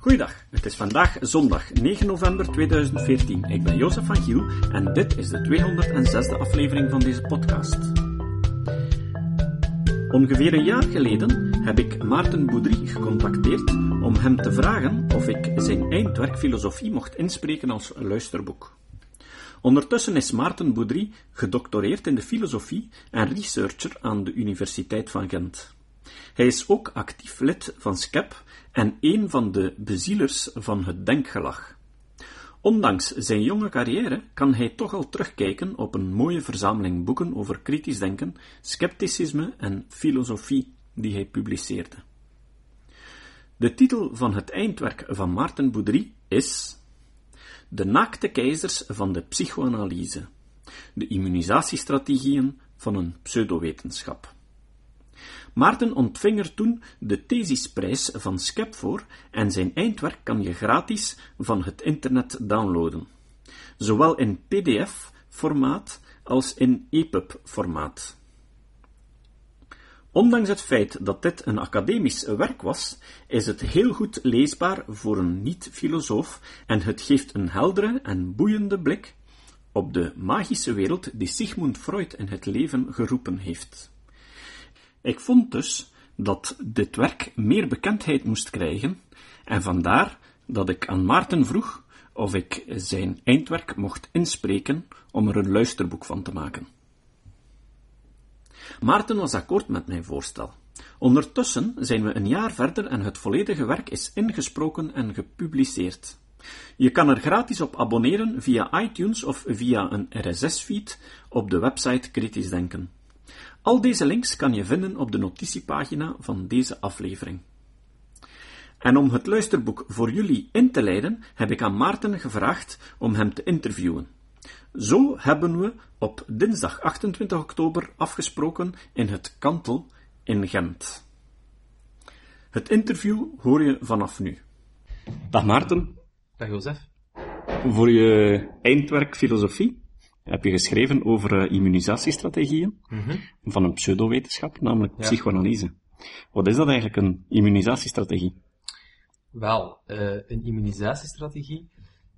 Goeiedag, het is vandaag zondag 9 november 2014. Ik ben Jozef van Giel en dit is de 206e aflevering van deze podcast. Ongeveer een jaar geleden heb ik Maarten Boudry gecontacteerd om hem te vragen of ik zijn eindwerk filosofie mocht inspreken als luisterboek. Ondertussen is Maarten Boudry gedoctoreerd in de filosofie en researcher aan de Universiteit van Gent. Hij is ook actief lid van SCEP en een van de bezielers van het denkgelag. Ondanks zijn jonge carrière kan hij toch al terugkijken op een mooie verzameling boeken over kritisch denken, scepticisme en filosofie die hij publiceerde. De titel van het eindwerk van Maarten Boudry is De naakte keizers van de psychoanalyse, de immunisatiestrategieën van een pseudowetenschap. Maarten ontving er toen de thesisprijs van Skep voor en zijn eindwerk kan je gratis van het internet downloaden, zowel in PDF-formaat als in EPUB-formaat. Ondanks het feit dat dit een academisch werk was, is het heel goed leesbaar voor een niet-filosoof en het geeft een heldere en boeiende blik op de magische wereld die Sigmund Freud in het leven geroepen heeft. Ik vond dus dat dit werk meer bekendheid moest krijgen, en vandaar dat ik aan Maarten vroeg of ik zijn eindwerk mocht inspreken om er een luisterboek van te maken. Maarten was akkoord met mijn voorstel. Ondertussen zijn we een jaar verder en het volledige werk is ingesproken en gepubliceerd. Je kan er gratis op abonneren via iTunes of via een RSS-feed op de website Kritisch Denken. Al deze links kan je vinden op de notitiepagina van deze aflevering. En om het luisterboek voor jullie in te leiden, heb ik aan Maarten gevraagd om hem te interviewen. Zo hebben we op dinsdag 28 oktober afgesproken in het Kantel in Gent. Het interview hoor je vanaf nu. Dag Maarten. Dag Jozef. Voor je eindwerk filosofie heb je geschreven over uh, immunisatiestrategieën Mhm. van een pseudowetenschap, namelijk psychoanalyse. Wat is dat eigenlijk, een immunisatiestrategie? Wel, eh, een immunisatiestrategie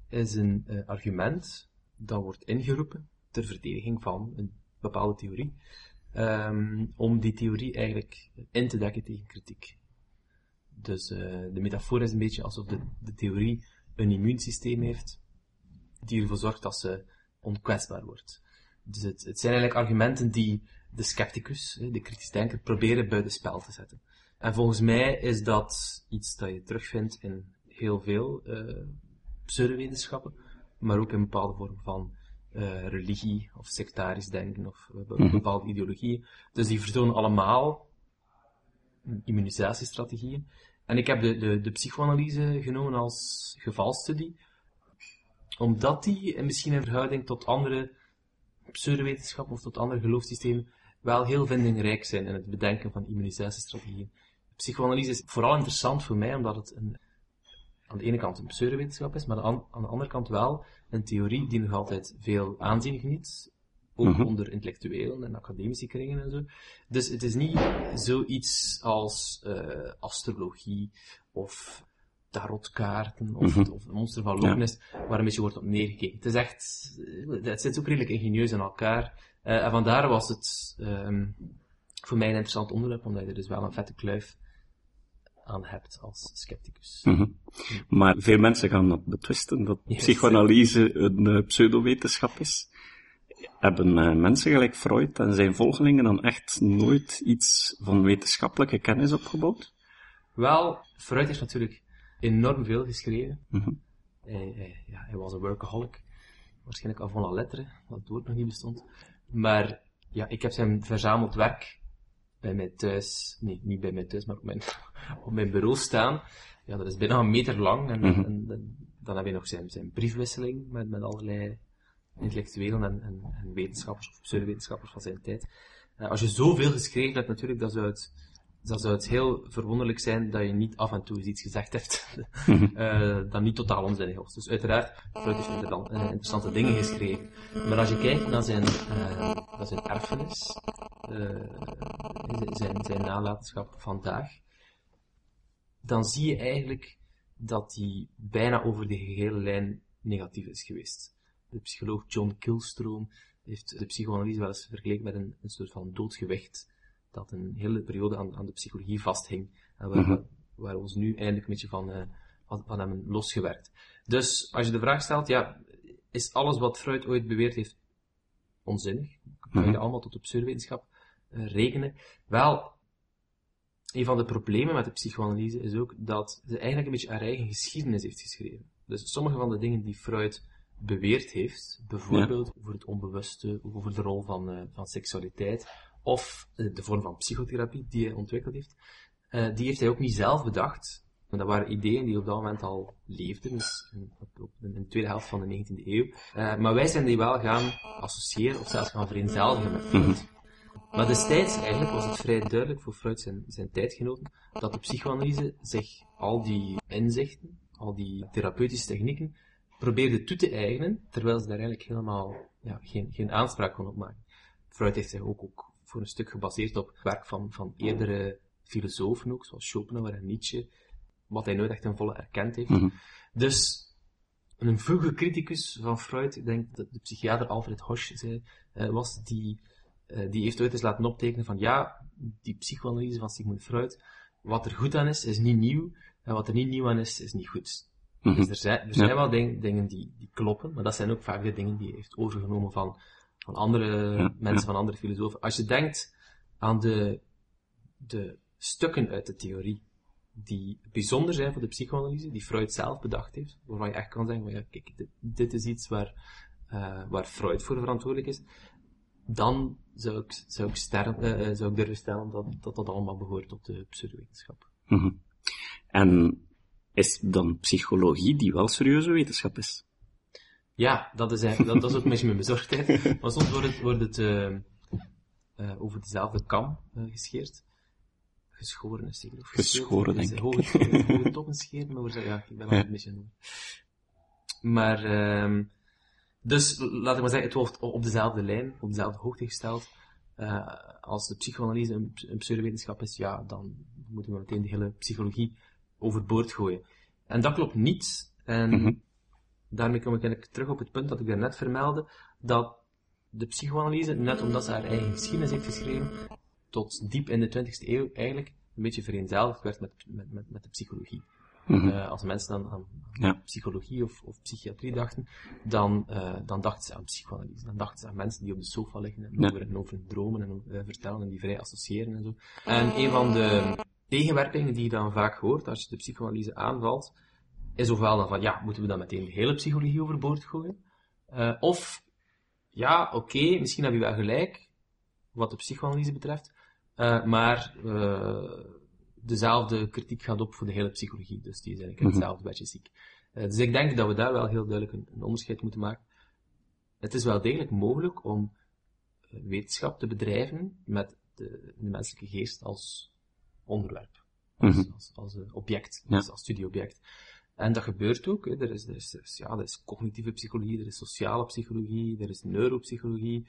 is een eh, argument dat wordt ingeroepen ter verdediging van een bepaalde theorie, ehm, om die theorie eigenlijk in te dekken tegen kritiek. Dus eh, de metafoor is een beetje alsof de, de theorie een immuunsysteem heeft, die ervoor zorgt dat ze onkwetsbaar wordt. Dus het, het zijn eigenlijk argumenten die de scepticus, de kritisch denker, proberen buitenspel te zetten. En volgens mij is dat iets dat je terugvindt in heel veel eh pseudowetenschappen, maar ook in bepaalde vormen van eh, religie of sectarisch denken of eh, be- bepaalde ideologieën. Dus die vertonen allemaal immunisatiestrategieën. En ik heb de, de, de psychoanalyse genomen als gevalstudie, omdat die en misschien in verhouding tot andere pseudowetenschappen of tot andere geloofssystemen wel heel vindingrijk zijn in het bedenken van immunisatiestrategieën. Psychoanalyse is vooral interessant voor mij omdat het een, aan de ene kant een pseudowetenschap is, maar aan, aan de andere kant wel een theorie die nog altijd veel aanzien geniet, ook Mhm. onder intellectuelen en academische kringen en zo. Dus het is niet zoiets als eh, astrologie of tarotkaarten of, Mhm. of het monster van Loch Ness, waar een beetje wordt op neergekeken. Het is echt, eh, het zit ook redelijk ingenieus in elkaar. Eh, en vandaar was het ehm, voor mij een interessant onderwerp, omdat je er dus wel een vette kluif aan hebt als scepticus. Mhm. Maar veel mensen gaan dat betwisten, dat Yes. psychoanalyse een eh, pseudowetenschap is. Hebben mensen gelijk Freud en zijn volgelingen dan echt nooit iets van wetenschappelijke kennis opgebouwd? Wel, Freud heeft natuurlijk enorm veel geschreven. Mhm. Hij, hij- ja, hij was een workaholic. Waarschijnlijk avant la lettre, wat het woord nog niet bestond. Maar ja, ik heb zijn verzameld werk bij mij thuis, nee, niet bij mij thuis, maar op mijn, op mijn bureau staan. Ja, dat is bijna een meter lang. En, Mhm. en, en dan heb je nog zijn, zijn briefwisseling met, met allerlei intellectuelen en, en, en wetenschappers of pseudowetenschappers van zijn tijd. Eh, als je zoveel geschreven hebt, natuurlijk, dan zou het, dan zou het heel verwonderlijk zijn dat je niet af en toe eens iets gezegd hebt eh, dat niet totaal onzinnig was. Dus uiteraard, Freud heeft eh, interessante dingen geschreven. Maar als je kijkt naar zijn, eh, naar zijn erfenis, zijn, zijn nalatenschap vandaag, dan zie je eigenlijk dat die bijna over de gehele lijn negatief is geweest. De psycholoog John Kilstroom heeft de psychoanalyse wel eens vergeleken met een, een soort van doodgewicht dat een hele periode aan, aan de psychologie vasthing. En waar, Mhm. we, waar we ons nu eindelijk een beetje van, eh, van, hebben losgewerkt. Dus als je de vraag stelt, ja, is alles wat Freud ooit beweerd heeft onzinnig? Kan je Mhm. dat allemaal tot de pseudowetenschap eh, rekenen? Wel, een van de problemen met de psychoanalyse is ook dat ze eigenlijk een beetje haar eigen geschiedenis heeft geschreven. Dus sommige van de dingen die Freud beweerd heeft, bijvoorbeeld over het onbewuste, over de rol van, eh, van seksualiteit, of eh, de vorm van psychotherapie die hij ontwikkeld heeft, eh, die heeft hij ook niet zelf bedacht. Maar dat waren ideeën die op dat moment al leefden, dus in, in de tweede helft van de 19e eeuw. Eh, maar wij zijn die wel gaan associëren, of zelfs gaan vereenzelvigen met Freud. Maar destijds eigenlijk was het vrij duidelijk voor Freud zijn, zijn tijdgenoten dat de psychoanalyse zich al die inzichten, al die therapeutische technieken probeerde toe te eigenen, terwijl ze daar eigenlijk helemaal ja, geen, geen aanspraak kon op maken. Freud heeft zich ook, ook voor een stuk gebaseerd op werk van, van eerdere filosofen ook, zoals Schopenhauer en Nietzsche, wat hij nooit echt ten volle erkend heeft. Mhm. Dus een vroege criticus van Freud, ik denk dat de psychiater Alfred Hosch zei, eh, was, die, eh, die heeft ooit eens laten optekenen van ja, die psychoanalyse van Sigmund Freud, wat er goed aan is, is niet nieuw, en wat er niet nieuw aan is, is niet goed. Mhm. Dus er zijn, er zijn wel ding- dingen die, die kloppen, maar dat zijn ook vaak de dingen die hij heeft overgenomen van, van andere Ja, mensen, van andere filosofen. Als je denkt aan de, de stukken uit de theorie die bijzonder zijn voor de psychoanalyse, die Freud zelf bedacht heeft, waarvan je echt kan zeggen, van, ja, kijk, dit, dit is iets waar, eh, waar Freud voor verantwoordelijk is, dan zou ik, zou ik, sterren, eh, eh, zou ik durven stellen dat, dat dat allemaal behoort tot de pseudowetenschap. Mhm. En is dan psychologie die wel serieuze wetenschap is? Ja, dat is, eigenlijk, dat, dat is ook een beetje mijn bezorgdheid. Maar soms wordt het, wordt het eh, eh, over dezelfde kam eh, gescheerd. Geschoren is zeker. Of Geschoren, gescheerd. denk ik. Hoge, hoge toppen scheren, maar we zeggen, ja, ik ben al een beetje. Maar, ehm dus, laat ik maar zeggen, het wordt op dezelfde lijn, op dezelfde hoogte gesteld. Als de psychoanalyse een, een pseudowetenschap is, ja, dan moeten we meteen de hele psychologie overboord gooien. En dat klopt niet. En Mhm. Daarmee kom ik eigenlijk terug op het punt dat ik daarnet vermeldde, dat de psychoanalyse, net omdat ze haar eigen geschiedenis heeft geschreven, tot diep in de 20e eeuw eigenlijk een beetje vereenzelvigd werd met, met, met, met de psychologie. Mhm. Eh, als mensen dan aan, Ja. psychologie of, of psychiatrie dachten, dan, eh, dan dachten ze aan psychoanalyse. Dan dachten ze aan mensen die op de sofa liggen en Ja. over, en over hun dromen en eh, vertellen en die vrij associëren en zo. En een van de tegenwerpingen die je dan vaak hoort als je de psychoanalyse aanvalt, is ofwel dan van, ja, moeten we dan meteen de hele psychologie overboord gooien? Eh, of, ja, oké, misschien heb je wel gelijk, wat de psychoanalyse betreft, eh, maar eh, dezelfde kritiek gaat op voor de hele psychologie, dus die is eigenlijk Mhm. hetzelfde beetje ziek. Dus ik denk dat we daar wel heel duidelijk een, een onderscheid moeten maken. Het is wel degelijk mogelijk om wetenschap te bedrijven met de, de menselijke geest als onderwerp, als, Mhm. als, als object, Ja. als, als studieobject. En dat gebeurt ook. Hè. Er, is, er, is, er, is, ja, er is cognitieve psychologie, er is sociale psychologie, er is neuropsychologie,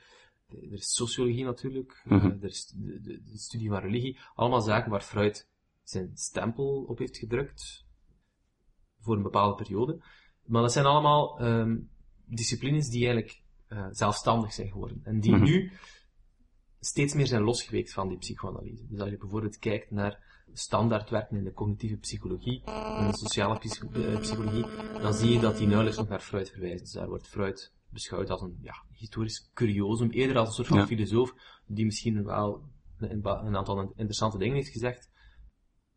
er is sociologie natuurlijk, Mhm. eh, er is de, de, de studie van religie. Allemaal zaken waar Freud zijn stempel op heeft gedrukt voor een bepaalde periode. Maar dat zijn allemaal ehm, disciplines die eigenlijk eh, zelfstandig zijn geworden. En die Mhm. nu steeds meer zijn losgeweekt van die psychoanalyse. Dus als je bijvoorbeeld kijkt naar standaardwerken in de cognitieve psychologie en de sociale eh, psychologie, dan zie je dat die nauwelijks nog naar Freud verwijzen. Dus daar wordt Freud beschouwd als een ja, historisch curiosum, eerder als een soort van Ja. filosoof die misschien wel een, een aantal interessante dingen heeft gezegd,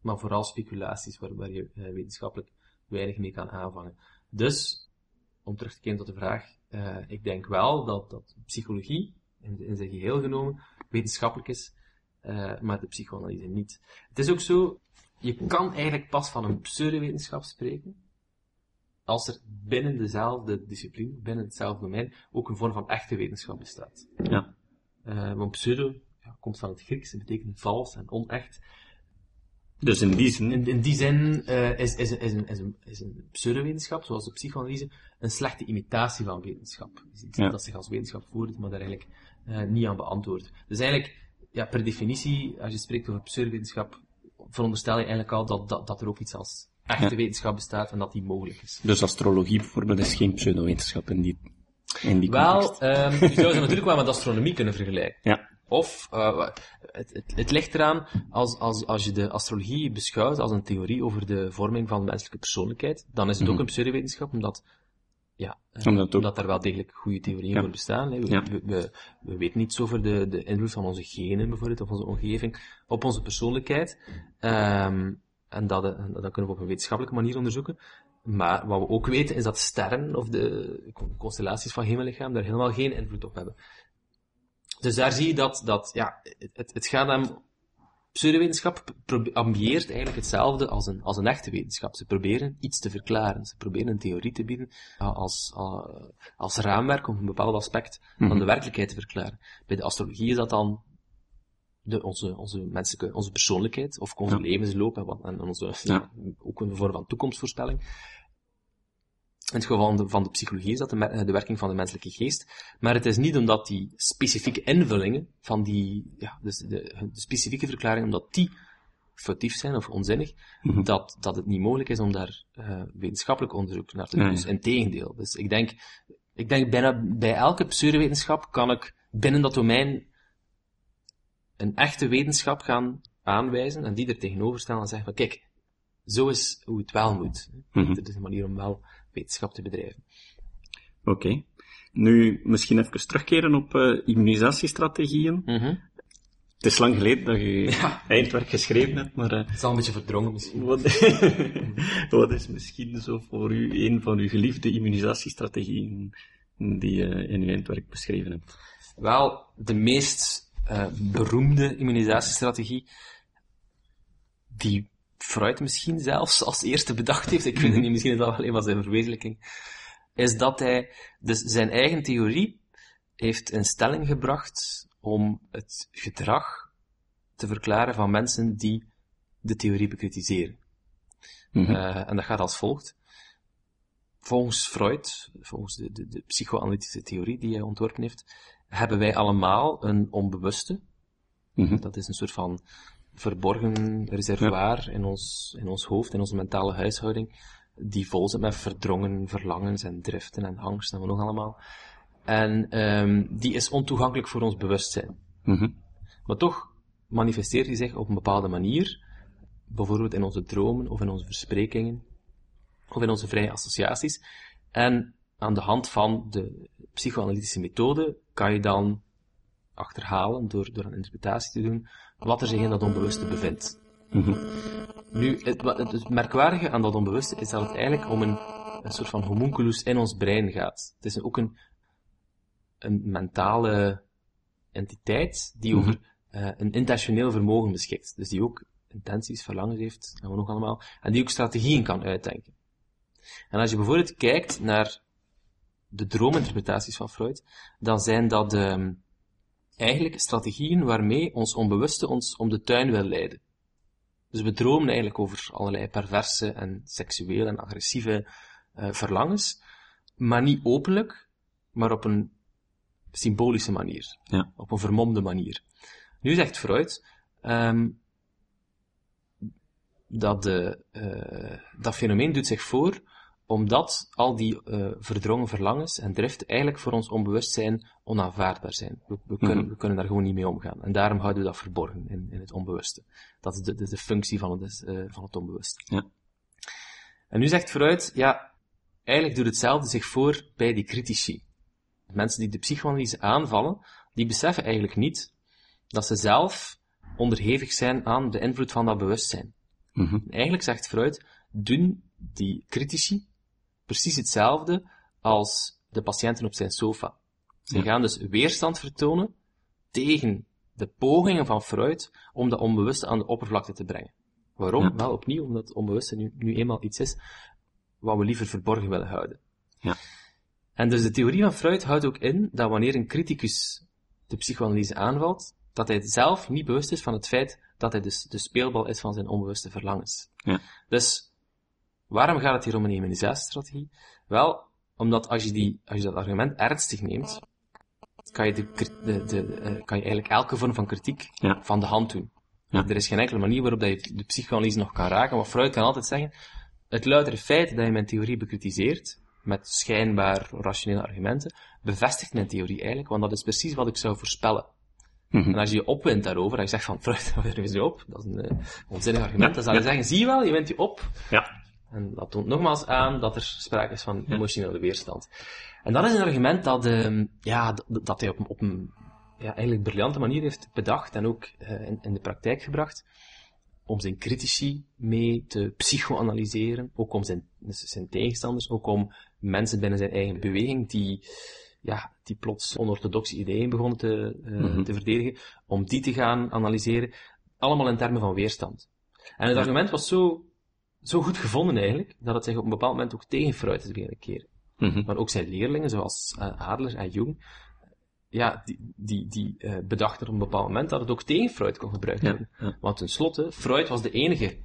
maar vooral speculaties waar, waar je eh, wetenschappelijk weinig mee kan aanvangen. Dus, om terug te keren tot de vraag, eh, ik denk wel dat, dat psychologie, in, in zijn geheel genomen, wetenschappelijk is, eh, maar de psychoanalyse niet. Het is ook zo, je kan eigenlijk pas van een pseudowetenschap spreken, als er binnen dezelfde discipline, binnen hetzelfde domein, ook een vorm van echte wetenschap bestaat. Ja. Eh, want pseudo ja, komt van het Grieks en betekent vals en onecht. Dus in die zin, In, in die zin eh, is, is, is, een, is, een, is een pseudowetenschap, zoals de psychoanalyse, een slechte imitatie van wetenschap. Dus iets Ja. dat zich als wetenschap voordoet, maar daar eigenlijk niet aan beantwoordt. Dus eigenlijk, ja, per definitie, als je spreekt over pseudowetenschap, veronderstel je eigenlijk al dat, dat, dat er ook iets als echte Ja. wetenschap bestaat en dat die mogelijk is. Dus astrologie bijvoorbeeld is geen pseudowetenschap in die, in die Wel, context. ehm je zou ze natuurlijk wel met astronomie kunnen vergelijken. Ja. Of, eh, het, het, het ligt eraan, als, als, als je de astrologie beschouwt als een theorie over de vorming van de menselijke persoonlijkheid, dan is het ook Mhm. een pseudowetenschap, omdat, ja, eh, Omdat ook- omdat er wel degelijk goede theorieën Ja. voor bestaan. Hè. We, Ja. we, we, we weten niets over de, de invloed van onze genen, bijvoorbeeld, of onze omgeving, op onze persoonlijkheid. Ehm, en dat, eh, dat kunnen we op een wetenschappelijke manier onderzoeken. Maar wat we ook weten is dat sterren of de constellaties van hemellichaam daar helemaal geen invloed op hebben. Dus daar zie je dat, dat ja, het, het gaat hem, pseudowetenschap ambieert eigenlijk hetzelfde als een, als een echte wetenschap. Ze proberen iets te verklaren. Ze proberen een theorie te bieden uh, als, uh, als raamwerk om een bepaald aspect van Mhm. de werkelijkheid te verklaren. Bij de astrologie is dat dan de, onze, onze menselijke, onze persoonlijkheid, of onze Ja. levensloop en, wat, en onze, Ja. ook een vorm van toekomstvoorspelling. In het geval van de, psychologie is dat de, me- de werking van de menselijke geest. Maar het is niet omdat die specifieke invullingen van die, ja, dus de, de specifieke verklaringen, omdat die foutief zijn of onzinnig, Mhm. dat, dat het niet mogelijk is om daar eh, wetenschappelijk onderzoek naar te doen. Ja, ja. Dus in tegendeel. Dus ik denk, ik denk bijna bij elke pseudowetenschap kan ik binnen dat domein een echte wetenschap gaan aanwijzen en die er tegenover stellen en zeggen van kijk, zo is hoe het wel moet. Mhm. Dit is een manier om wel wetenschap te bedrijven. Oké. Nu, misschien even terugkeren op eh, immunisatiestrategieën. Het is lang geleden dat je Ja. eindwerk geschreven hebt, maar eh, Het is al een beetje verdrongen misschien. wat, wat is misschien zo voor u een van uw geliefde immunisatiestrategieën die je in uw eindwerk beschreven hebt? Wel, de meest eh, beroemde immunisatiestrategie, die Freud misschien zelfs als eerste bedacht heeft, ik weet het niet, misschien is dat wel een van zijn verwezenlijking, is dat hij dus zijn eigen theorie heeft in stelling gebracht om het gedrag te verklaren van mensen die de theorie bekritiseren. Mhm. Eh, en dat gaat als volgt. Volgens Freud, volgens de, de, de psychoanalytische theorie die hij ontworpen heeft, hebben wij allemaal een onbewuste. Mhm. Dat is een soort van verborgen reservoir in, ons, in ons hoofd, in onze mentale huishouding, die vol zit met verdrongen verlangens en driften en angst en wat nog allemaal. En ehm, die is ontoegankelijk voor ons bewustzijn. Mhm. Maar toch manifesteert hij zich op een bepaalde manier, bijvoorbeeld in onze dromen of in onze versprekingen, of in onze vrije associaties. En aan de hand van de psychoanalytische methode kan je dan achterhalen, door, door een interpretatie te doen, wat er zich in dat onbewuste bevindt. Mhm. Nu, het, het, merkwaardige aan dat onbewuste is dat het eigenlijk om een, een soort van homunculus in ons brein gaat. Het is ook een, een mentale entiteit die Mhm. over eh, een intentioneel vermogen beschikt. Dus die ook intenties, verlangens heeft, en wat nog allemaal, en die ook strategieën kan uitdenken. En als je bijvoorbeeld kijkt naar de droominterpretaties van Freud, dan zijn dat ehm, eigenlijk strategieën waarmee ons onbewuste ons om de tuin wil leiden. Dus we dromen eigenlijk over allerlei perverse en seksuele en agressieve eh, verlangens, maar niet openlijk, maar op een symbolische manier. Ja. Op een vermomde manier. Nu zegt Freud, ehm, dat, de, eh, dat fenomeen doet zich voor omdat al die eh, verdrongen verlangens en driften eigenlijk voor ons onbewustzijn onaanvaardbaar zijn. We, we, kunnen, Mhm. we kunnen daar gewoon niet mee omgaan. En daarom houden we dat verborgen in, in het onbewuste. Dat is de, de, de functie van het, eh, van het onbewuste. Ja. En nu zegt Freud, ja, eigenlijk doet hetzelfde zich voor bij die critici. Mensen die de psychoanalyse aanvallen, die beseffen eigenlijk niet dat ze zelf onderhevig zijn aan de invloed van dat bewustzijn. Mhm. Eigenlijk zegt Freud, doen die critici precies hetzelfde als de patiënten op zijn sofa. Ze Ja. gaan dus weerstand vertonen tegen de pogingen van Freud om dat onbewuste aan de oppervlakte te brengen. Waarom? Ja. Wel opnieuw, omdat het onbewuste nu, nu eenmaal iets is wat we liever verborgen willen houden. Ja. En dus de theorie van Freud houdt ook in dat wanneer een criticus de psychoanalyse aanvalt, dat hij zelf niet bewust is van het feit dat hij dus de speelbal is van zijn onbewuste verlangens. Ja. Dus, waarom gaat het hier om een immunisatiestrategie? Wel, omdat als je, die, als je dat argument ernstig neemt, kan je, de, de, de, eh, kan je eigenlijk elke vorm van kritiek Ja. van de hand doen. Ja. Er is geen enkele manier waarop dat je de psychoanalyse nog kan raken, maar Freud kan altijd zeggen, het loutere feit dat je mijn theorie bekritiseert, met schijnbaar rationele argumenten, bevestigt mijn theorie eigenlijk, want dat is precies wat ik zou voorspellen. Mhm. En als je je opwint daarover, en je zegt van, Freud, daar is je op, dat is een uh, onzinnig argument, dan zou je zeggen, zie je wel, je wint je op. Ja. En dat toont nogmaals aan dat er sprake is van emotionele weerstand. En dat is een argument dat, uh, ja, dat hij op, op een ja, eigenlijk briljante manier heeft bedacht en ook uh, in, in, de praktijk gebracht om zijn critici mee te psychoanalyseren, ook om zijn, zijn tegenstanders, ook om mensen binnen zijn eigen beweging die, ja, die plots onorthodoxe ideeën begonnen te, uh, mm -hmm. te verdedigen, om die te gaan analyseren, allemaal in termen van weerstand. En het argument was zo, zo goed gevonden eigenlijk, dat het zich op een bepaald moment ook tegen Freud is beginnen keren. Mm -hmm. Maar ook zijn leerlingen, zoals uh, Adler en Jung, ja, die, die, die uh, bedachten op een bepaald moment dat het ook tegen Freud kon gebruikt worden. Ja, ja. Want tenslotte, Freud was de enige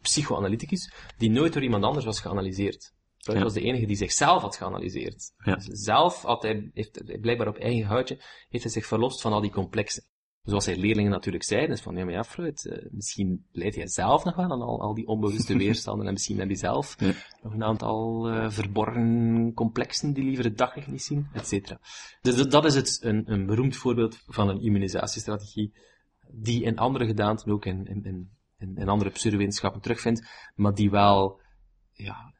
psychoanalyticus die nooit door iemand anders was geanalyseerd. Freud Ja. was de enige die zichzelf had geanalyseerd. Dus zelf had hij, heeft, blijkbaar op eigen houtje, heeft hij zich verlost van al die complexen. Zoals zijn leerlingen natuurlijk zeiden, is van, ja maar ja Freud, eh, misschien leid jij zelf nog wel aan al, al die onbewuste weerstanden en misschien heb je zelf Ja. nog een aantal eh, verborgen complexen die liever het daglicht niet zien, et cetera. Dus dat- dat is het, een, een beroemd voorbeeld van een immunisatiestrategie, die in andere gedaanten ook in, in, in, in, andere pseudowetenschappen terugvindt, maar die wel, ja,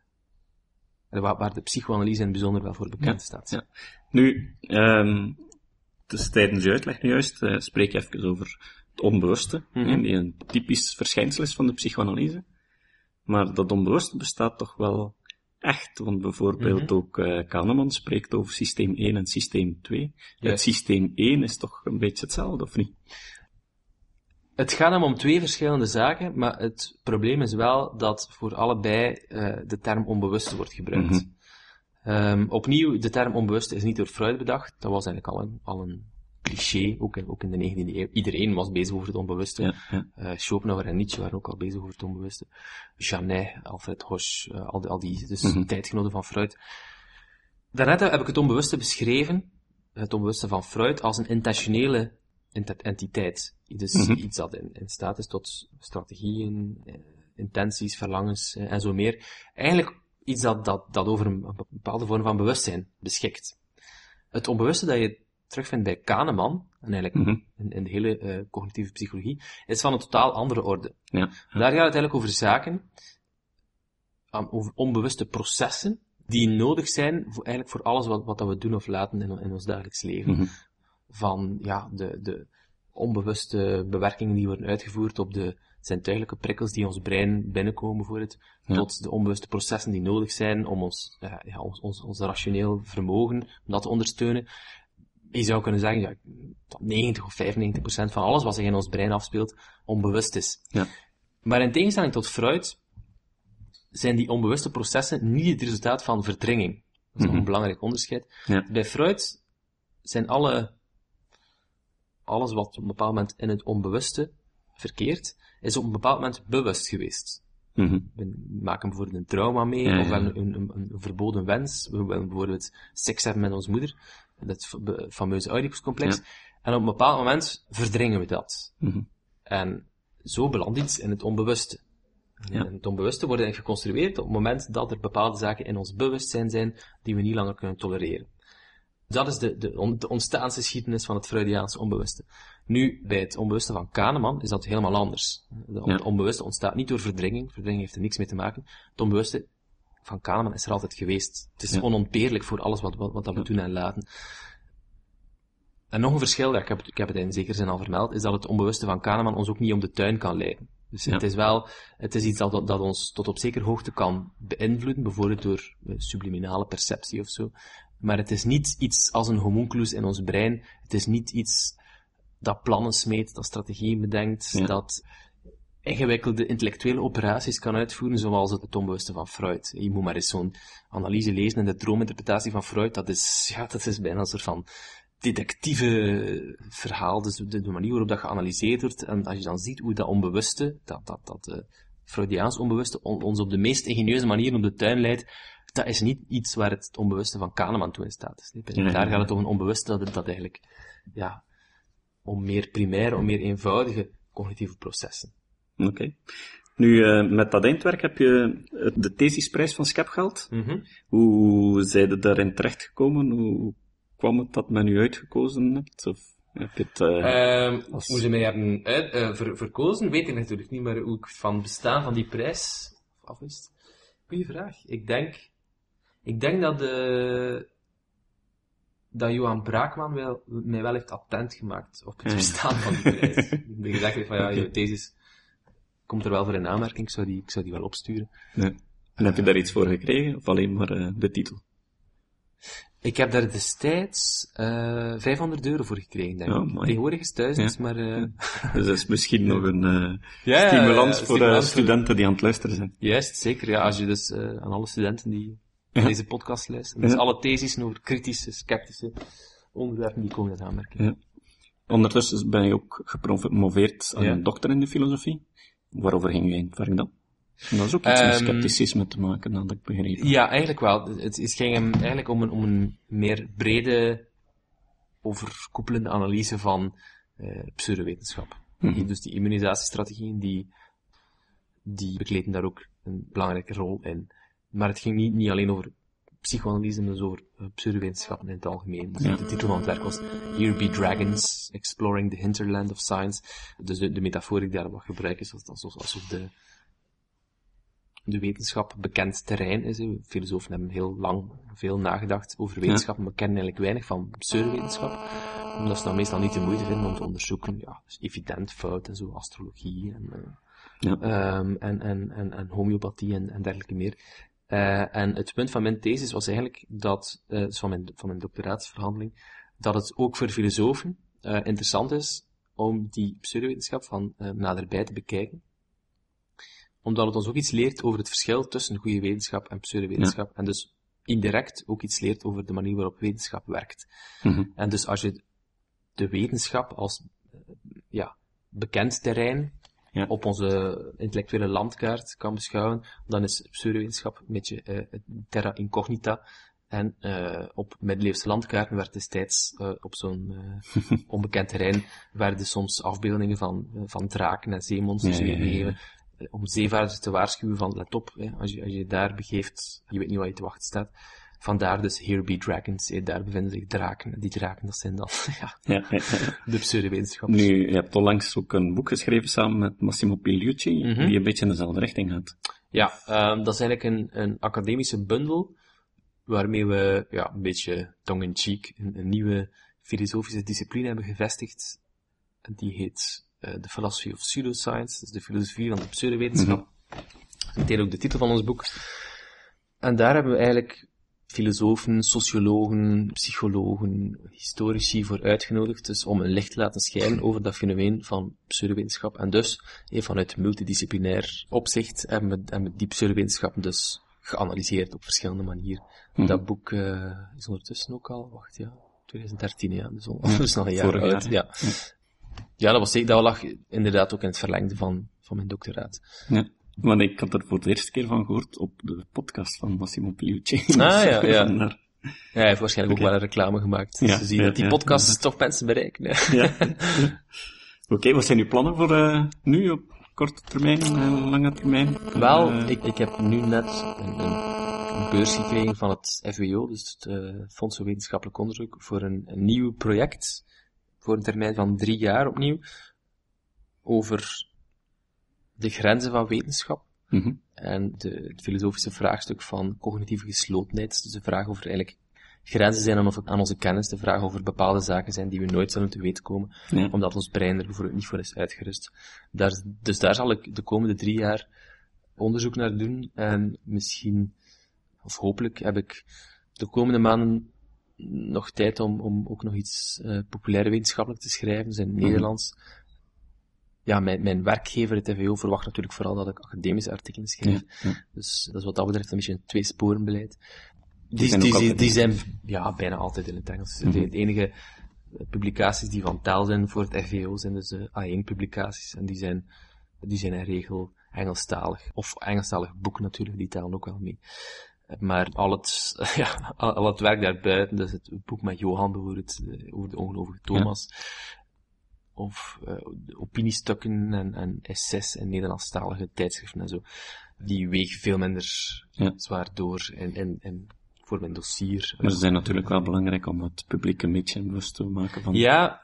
waar, waar de psychoanalyse in het bijzonder wel voor bekend staat. Ja. Nu, ehm dus tijdens je uitleg nu juist eh, spreek je even over het onbewuste, Mhm. die een typisch verschijnsel is van de psychoanalyse. Maar dat onbewuste bestaat toch wel echt, want bijvoorbeeld Mhm. ook eh Kahneman spreekt over systeem 1 en systeem 2. Het systeem 1 is toch een beetje hetzelfde, of niet? Het gaat hem om twee verschillende zaken, maar het probleem is wel dat voor allebei eh, de term onbewuste wordt gebruikt. Mhm. Ehm, opnieuw, de term onbewuste is niet door Freud bedacht. Dat was eigenlijk al een, al een cliché, ook in, ook in de 19e eeuw. Iedereen was bezig over het onbewuste. Ja, ja. Eh, Schopenhauer en Nietzsche waren ook al bezig over het onbewuste. Janet, Alfred Hoche, eh, al, die, al die dus Mhm. tijdgenoten van Freud. Daarnet heb ik het onbewuste beschreven, het onbewuste van Freud, als een intentionele ent- entiteit. Dus Mhm. iets dat in, in staat is tot strategieën, eh, intenties, verlangens en zo meer. Eigenlijk iets dat, dat, dat over een bepaalde vorm van bewustzijn beschikt. Het onbewuste dat je terugvindt bij Kahneman, en eigenlijk Mhm. in, in de hele eh, cognitieve psychologie, is van een totaal andere orde. Ja. Daar gaat het eigenlijk over zaken, over onbewuste processen, die nodig zijn voor, eigenlijk voor alles wat, wat dat we doen of laten in, in ons dagelijks leven. Mhm. Van ja, de, de onbewuste bewerkingen die worden uitgevoerd op de zintuigelijke prikkels die ons brein binnenkomen voor het, Ja. tot de onbewuste processen die nodig zijn om ons, ja, ja, ons, ons, ons rationeel vermogen, om dat te ondersteunen. Je zou kunnen zeggen, ja, dat 90 of 95 procent van alles wat zich in ons brein afspeelt, onbewust is. Ja. Maar in tegenstelling tot Freud, zijn die onbewuste processen niet het resultaat van verdringing. Dat is nog Mhm. een belangrijk onderscheid. Ja. Bij Freud zijn alle, alles wat op een bepaald moment in het onbewuste verkeert, is op een bepaald moment bewust geweest. Mhm. We maken bijvoorbeeld een trauma mee, of we hebben een, een, een, een verboden wens. We willen bijvoorbeeld seks hebben met onze moeder. Dat fameuze Oedipuscomplex. Ja. En op een bepaald moment verdringen we dat. Mhm. En zo belandt iets in het onbewuste. Ja. En het onbewuste wordt geconstrueerd op het moment dat er bepaalde zaken in ons bewustzijn zijn die we niet langer kunnen tolereren. Dat is de, de, on- de ontstaansgeschiedenis van het Freudiaanse onbewuste. Nu, bij het onbewuste van Kahneman is dat helemaal anders. Ja. Het onbewuste ontstaat niet door verdringing. Verdringing heeft er niks mee te maken. Het onbewuste van Kahneman is er altijd geweest. Het is Ja. onontbeerlijk voor alles wat, wat, wat dat we Ja. doen en laten. En nog een verschil, ik, heb het, ik heb het in zekere zin al vermeld, is dat het onbewuste van Kahneman ons ook niet om de tuin kan leiden. Dus Ja. het is wel, het is iets dat, dat ons tot op zekere hoogte kan beïnvloeden, bijvoorbeeld door eh, subliminale perceptie of zo. Maar het is niet iets als een homunculus in ons brein. Het is niet iets dat plannen smeet, dat strategieën bedenkt, Ja. dat ingewikkelde intellectuele operaties kan uitvoeren, zoals het, onbewuste van Freud. Je moet maar eens zo'n analyse lezen in de droominterpretatie van Freud. Dat is, ja, dat is bijna een soort van detectieve verhaal, dus de, de manier waarop dat geanalyseerd wordt. En als je dan ziet hoe dat onbewuste, dat, dat, dat eh, Freudiaans onbewuste, on- ons op de meest ingenieuze manier op de tuin leidt, dat is niet iets waar het onbewuste van Kahneman toe in staat te slepen. Ja, ja, Daar gaat het om een onbewuste dat, dat eigenlijk, ja, om meer primaire, om meer eenvoudige cognitieve processen. Oké. Nu, uh, met dat eindwerk heb je de thesisprijs van Skep gehaald. Mhm. Hoe zijn je daarin terechtgekomen? Hoe kwam het dat men u uitgekozen hebt? Of heb je het, uh, als... Hoe ze mij hebben uit, uh, ver, verkozen, weet ik natuurlijk niet, maar hoe ik van het bestaan van die prijs afwist. Goeie vraag. Ik denk, ik denk dat de, dat Johan Braakman wel, mij wel heeft attent gemaakt op het bestaan van die prijs. de gedachte van, ja, je thesis komt er wel voor in aanmerking, ik zou die, ik zou die wel opsturen. Nee. En heb je daar iets voor gekregen, of alleen maar uh, de titel? Ik heb daar destijds uh, 500 euro voor gekregen, denk ik. Oh, Tegenwoordig is duizend, ja. maar... Uh... Dus dat is misschien nog een uh, ja, stimulans ja, voor stimulans studenten die aan het luisteren zijn. Juist, zeker. Ja, als je dus aan alle studenten die deze podcast luisteren, dus alle theses over kritische, sceptische onderwerpen, die komen in aanmerking. Ondertussen ben je ook gepromoveerd aan een dokter in de filosofie. Waarover ging je dan? En dat is ook iets um, met scepticisme te maken, had ik begrepen. Ja, eigenlijk wel. Het, het ging hem eigenlijk om een, om een meer brede, overkoepelende analyse van uh, pseudowetenschap. Mhm. Dus die immunisatiestrategieën, die, die bekleden daar ook een belangrijke rol in. Maar het ging niet, niet alleen over psychoanalyse, maar dus over uh, pseudowetenschappen in het algemeen. Dus Ja. De titel van het werk was Here Be Dragons, Exploring the Hinterland of Science. Dus de, de metafoor die ik daar wat gebruik is alsof, alsof de, de wetenschap bekend terrein is. Hè. Filosofen hebben heel lang veel nagedacht over wetenschap, maar kennen eigenlijk weinig van pseudowetenschap. Omdat ze nou meestal niet de moeite vinden om te onderzoeken. Ja, dus evident fout en zo, astrologie en, uh, Ja. um, en, en, en, en homeopathie en, en dergelijke meer. Uh, en het punt van mijn thesis was eigenlijk dat, uh, dus van mijn, van mijn doctoraatsverhandeling, dat het ook voor filosofen uh, interessant is om die pseudowetenschap van naderbij te bekijken omdat het ons ook iets leert over het verschil tussen goede wetenschap en pseudowetenschap. Ja. En dus indirect ook iets leert over de manier waarop wetenschap werkt. Mm -hmm. En dus als je de wetenschap als ja, bekend terrein ja. op onze intellectuele landkaart kan beschouwen, dan is pseudowetenschap een beetje uh, terra incognita. En uh, op middeleeuwse landkaarten werd destijds uh, op zo'n onbekend terrein werden soms afbeeldingen van, van draken en zeemonsters weergegeven om zeevaarders te waarschuwen van, let op, hè, als, je, als je daar begeeft, je weet niet wat je te wachten staat. Vandaar dus Here Be Dragons, hè, daar bevinden zich draken. En die draken, dat zijn dan, ja, ja, ja, ja. de pseudowetenschappers. Nu, je hebt onlangs ook een boek geschreven samen met Massimo Pigliucci, Mm -hmm. die een beetje in dezelfde richting gaat. Ja, um, dat is eigenlijk een, een academische bundel, waarmee we, ja, een beetje tongue-in-cheek, een, een nieuwe filosofische discipline hebben gevestigd. En die heet uh, The Philosophy of Pseudoscience, dus de filosofie van de pseudowetenschap. Mm -hmm. Meteen ook de titel van ons boek. En daar hebben we eigenlijk filosofen, sociologen, psychologen, historici voor uitgenodigd, dus om een licht te laten schijnen over dat fenomeen van pseudowetenschap. En dus, eh, vanuit multidisciplinair opzicht, hebben we, hebben we die pseudowetenschappen dus geanalyseerd op verschillende manieren. Mhm. Dat boek uh, is ondertussen ook al, wacht ja, 2013 ja, dus al dus nog een jaar Vorig jaar, Ja. ja, dat was zeker, dat lag inderdaad ook in het verlengde van, van mijn doctoraat. Ja. Want ik had er voor de eerste keer van gehoord op de podcast van Massimo Piucci. Ah, ja, ja. Vandaar. Ja, hij heeft waarschijnlijk ook wel een reclame gemaakt. Ja, Te zien ja, dat die ja, podcasts inderdaad. toch mensen bereiken. Ja. Ja. Oké, wat zijn uw plannen voor uh, nu op korte termijn en lange termijn? Wel, Uh, ik, ik heb nu net een, een, een beurs gekregen van het FWO, dus het uh, Fonds voor Wetenschappelijk Onderzoek, voor een, een nieuw project, voor een termijn van drie jaar opnieuw, over de grenzen van wetenschap mhm. en de, het filosofische vraagstuk van cognitieve geslotenheid, dus de vraag over eigenlijk grenzen zijn aan, of- aan onze kennis, de vraag over bepaalde zaken zijn die we nooit zullen te weten komen, Ja. omdat ons brein er bijvoorbeeld niet voor is uitgerust. Daar, dus daar zal ik de komende drie jaar onderzoek naar doen en misschien, of hopelijk, heb ik de komende maanden nog tijd om, om ook nog iets uh, populaire wetenschappelijk te schrijven, dus in het Mhm. Nederlands. Ja, mijn, mijn werkgever, het TVO, verwacht natuurlijk vooral dat ik academische artikelen schrijf. Ja, ja. Dus dat is wat dat betreft een beetje een tweesporenbeleid. Die Die, zijn die, die, zijn ja, bijna altijd in het Engels. Mhm. De, de enige publicaties die van taal zijn voor het FVO zijn dus de A1-publicaties. En die zijn, die zijn in regel Engelstalig. Of Engelstalig boek natuurlijk, die tellen ook wel mee. Maar al het, ja, al, al het werk daarbuiten, dus het boek met Johan bijvoorbeeld, eh, over de ongelovige Thomas, of uh, opiniestukken en, en essays in Nederlandstalige tijdschriften en zo. Die wegen veel minder ja. zwaar door in, in, in, voor mijn dossier. Maar ze zijn natuurlijk wel belangrijk om het publiek een beetje bewust te maken van... Ja,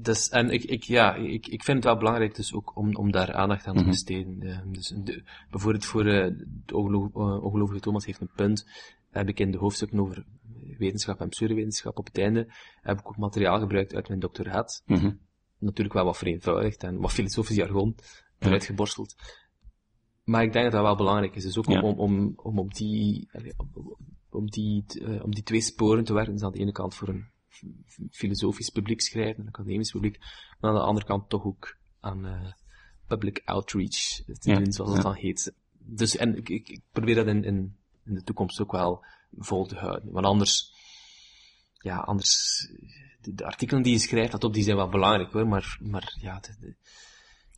dus, en ik, ik, ja, ik, ik vind het wel belangrijk dus ook om, om daar aandacht aan te mhm. besteden. Mm dus de, bijvoorbeeld voor uh, de ongelovige Thomas heeft een punt, heb ik in de hoofdstukken over wetenschap en pseudowetenschap op het einde, heb ik ook materiaal gebruikt uit mijn doctoraat. Mm Natuurlijk wel wat vereenvoudigd en wat filosofisch jargon eruit geborsteld. Maar ik denk dat dat wel belangrijk is. Dus ook om, om, om op die, om die, uh, om die twee sporen te werken. Dus aan de ene kant voor een filosofisch publiek schrijven, een academisch publiek, maar aan de andere kant toch ook aan uh, public outreach te doen, zoals het dan heet. Dus, en ik, ik, ik probeer dat in, in, in, de toekomst ook wel vol te houden. Want anders, ja, anders, de, de artikelen die je schrijft, dat op, die zijn wel belangrijk hoor, maar, maar ja, de,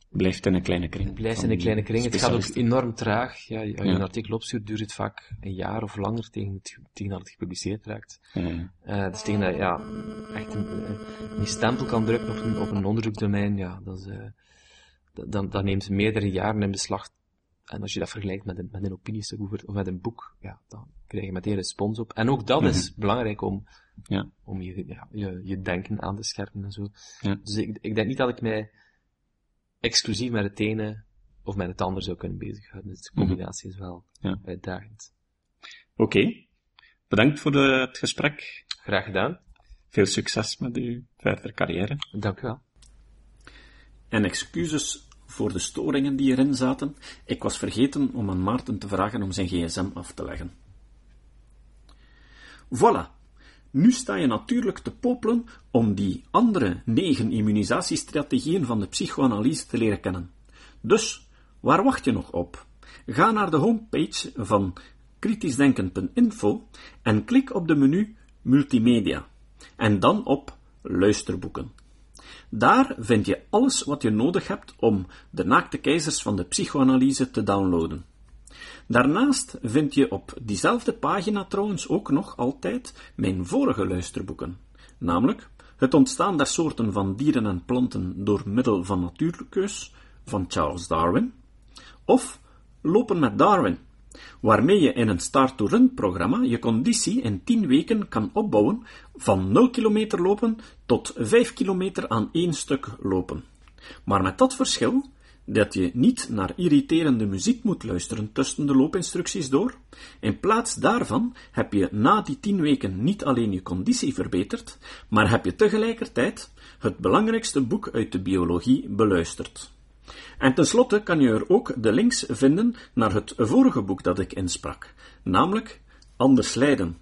Blijft in een kleine kring. Blijft in een kleine kring. Het gaat ook enorm traag. Ja, als je een artikel opstuurt, duurt het vaak een jaar of langer tegen, tegen dat het gepubliceerd raakt. Ja. Uh, dus tegen dat ja, echt een, een, stempel kan drukken op een, op een onderzoekdomein, ja, dat, is, uh, dat, dat, neemt meerdere jaren in beslag. En als je dat vergelijkt met een, met een opiniestuk of met een boek, ja, dan krijg je meteen respons op. En ook dat mm -hmm. is belangrijk om, ja. om je, ja, je, je denken aan te scherpen en zo. Ja. Dus ik, ik denk niet dat ik mij exclusief met het ene of met het andere zou kunnen bezighouden. Dus de mhm. combinatie is wel ja. uitdagend. Oké. Bedankt voor de, het gesprek. Graag gedaan. Veel succes met uw verdere carrière. Dank u wel. En excuses voor de storingen die erin zaten. Ik was vergeten om aan Maarten te vragen om zijn gsm af te leggen. Voilà. Nu sta je natuurlijk te popelen om die andere negen immunisatiestrategieën van de psychoanalyse te leren kennen. Dus, waar wacht je nog op? Ga naar de homepage van kritischdenken.info en klik op de menu Multimedia en dan op Luisterboeken. Daar vind je alles wat je nodig hebt om de naakte keizers van de psychoanalyse te downloaden. Daarnaast vind je op diezelfde pagina trouwens ook nog altijd mijn vorige luisterboeken, namelijk Het ontstaan der soorten van dieren en planten door middel van natuurkeus van Charles Darwin, of Lopen met Darwin, waarmee je in een start-to-run programma je conditie in 10 weken kan opbouwen van 0 kilometer lopen tot 5 kilometer aan één stuk lopen. Maar met dat verschil dat je niet naar irriterende muziek moet luisteren tussen de loopinstructies door. In plaats daarvan heb je na die tien weken niet alleen je conditie verbeterd, maar heb je tegelijkertijd het belangrijkste boek uit de biologie beluisterd. En tenslotte kan je er ook de links vinden naar het vorige boek dat ik insprak, namelijk Anders lijden,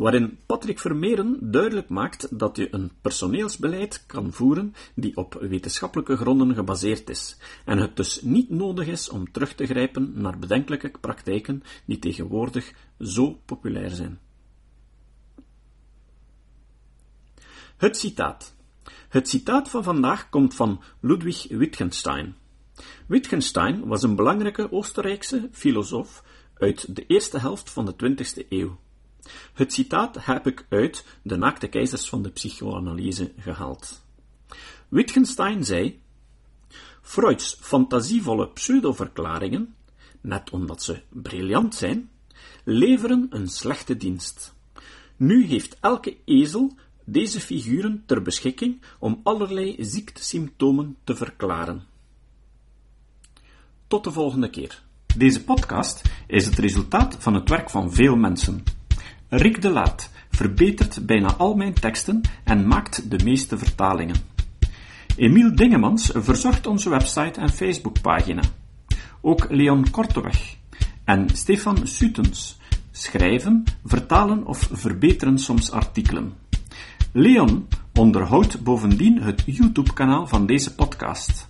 waarin Patrick Vermeeren duidelijk maakt dat je een personeelsbeleid kan voeren die op wetenschappelijke gronden gebaseerd is, en het dus niet nodig is om terug te grijpen naar bedenkelijke praktijken die tegenwoordig zo populair zijn. Het citaat. Het citaat van vandaag komt van Ludwig Wittgenstein. Wittgenstein was een belangrijke Oostenrijkse filosoof uit de eerste helft van de 20e eeuw. Het citaat heb ik uit De naakte keizers van de psychoanalyse gehaald. Wittgenstein zei: Freuds fantasievolle pseudoverklaringen, net omdat ze briljant zijn, leveren een slechte dienst. Nu heeft elke ezel deze figuren ter beschikking om allerlei ziektesymptomen te verklaren. Tot de volgende keer. Deze podcast is het resultaat van het werk van veel mensen. Rick de Laat verbetert bijna al mijn teksten en maakt de meeste vertalingen. Emiel Dingemans verzorgt onze website en Facebookpagina. Ook Leon Korteweg en Stefan Sutens schrijven, vertalen of verbeteren soms artikelen. Leon onderhoudt bovendien het YouTube-kanaal van deze podcast.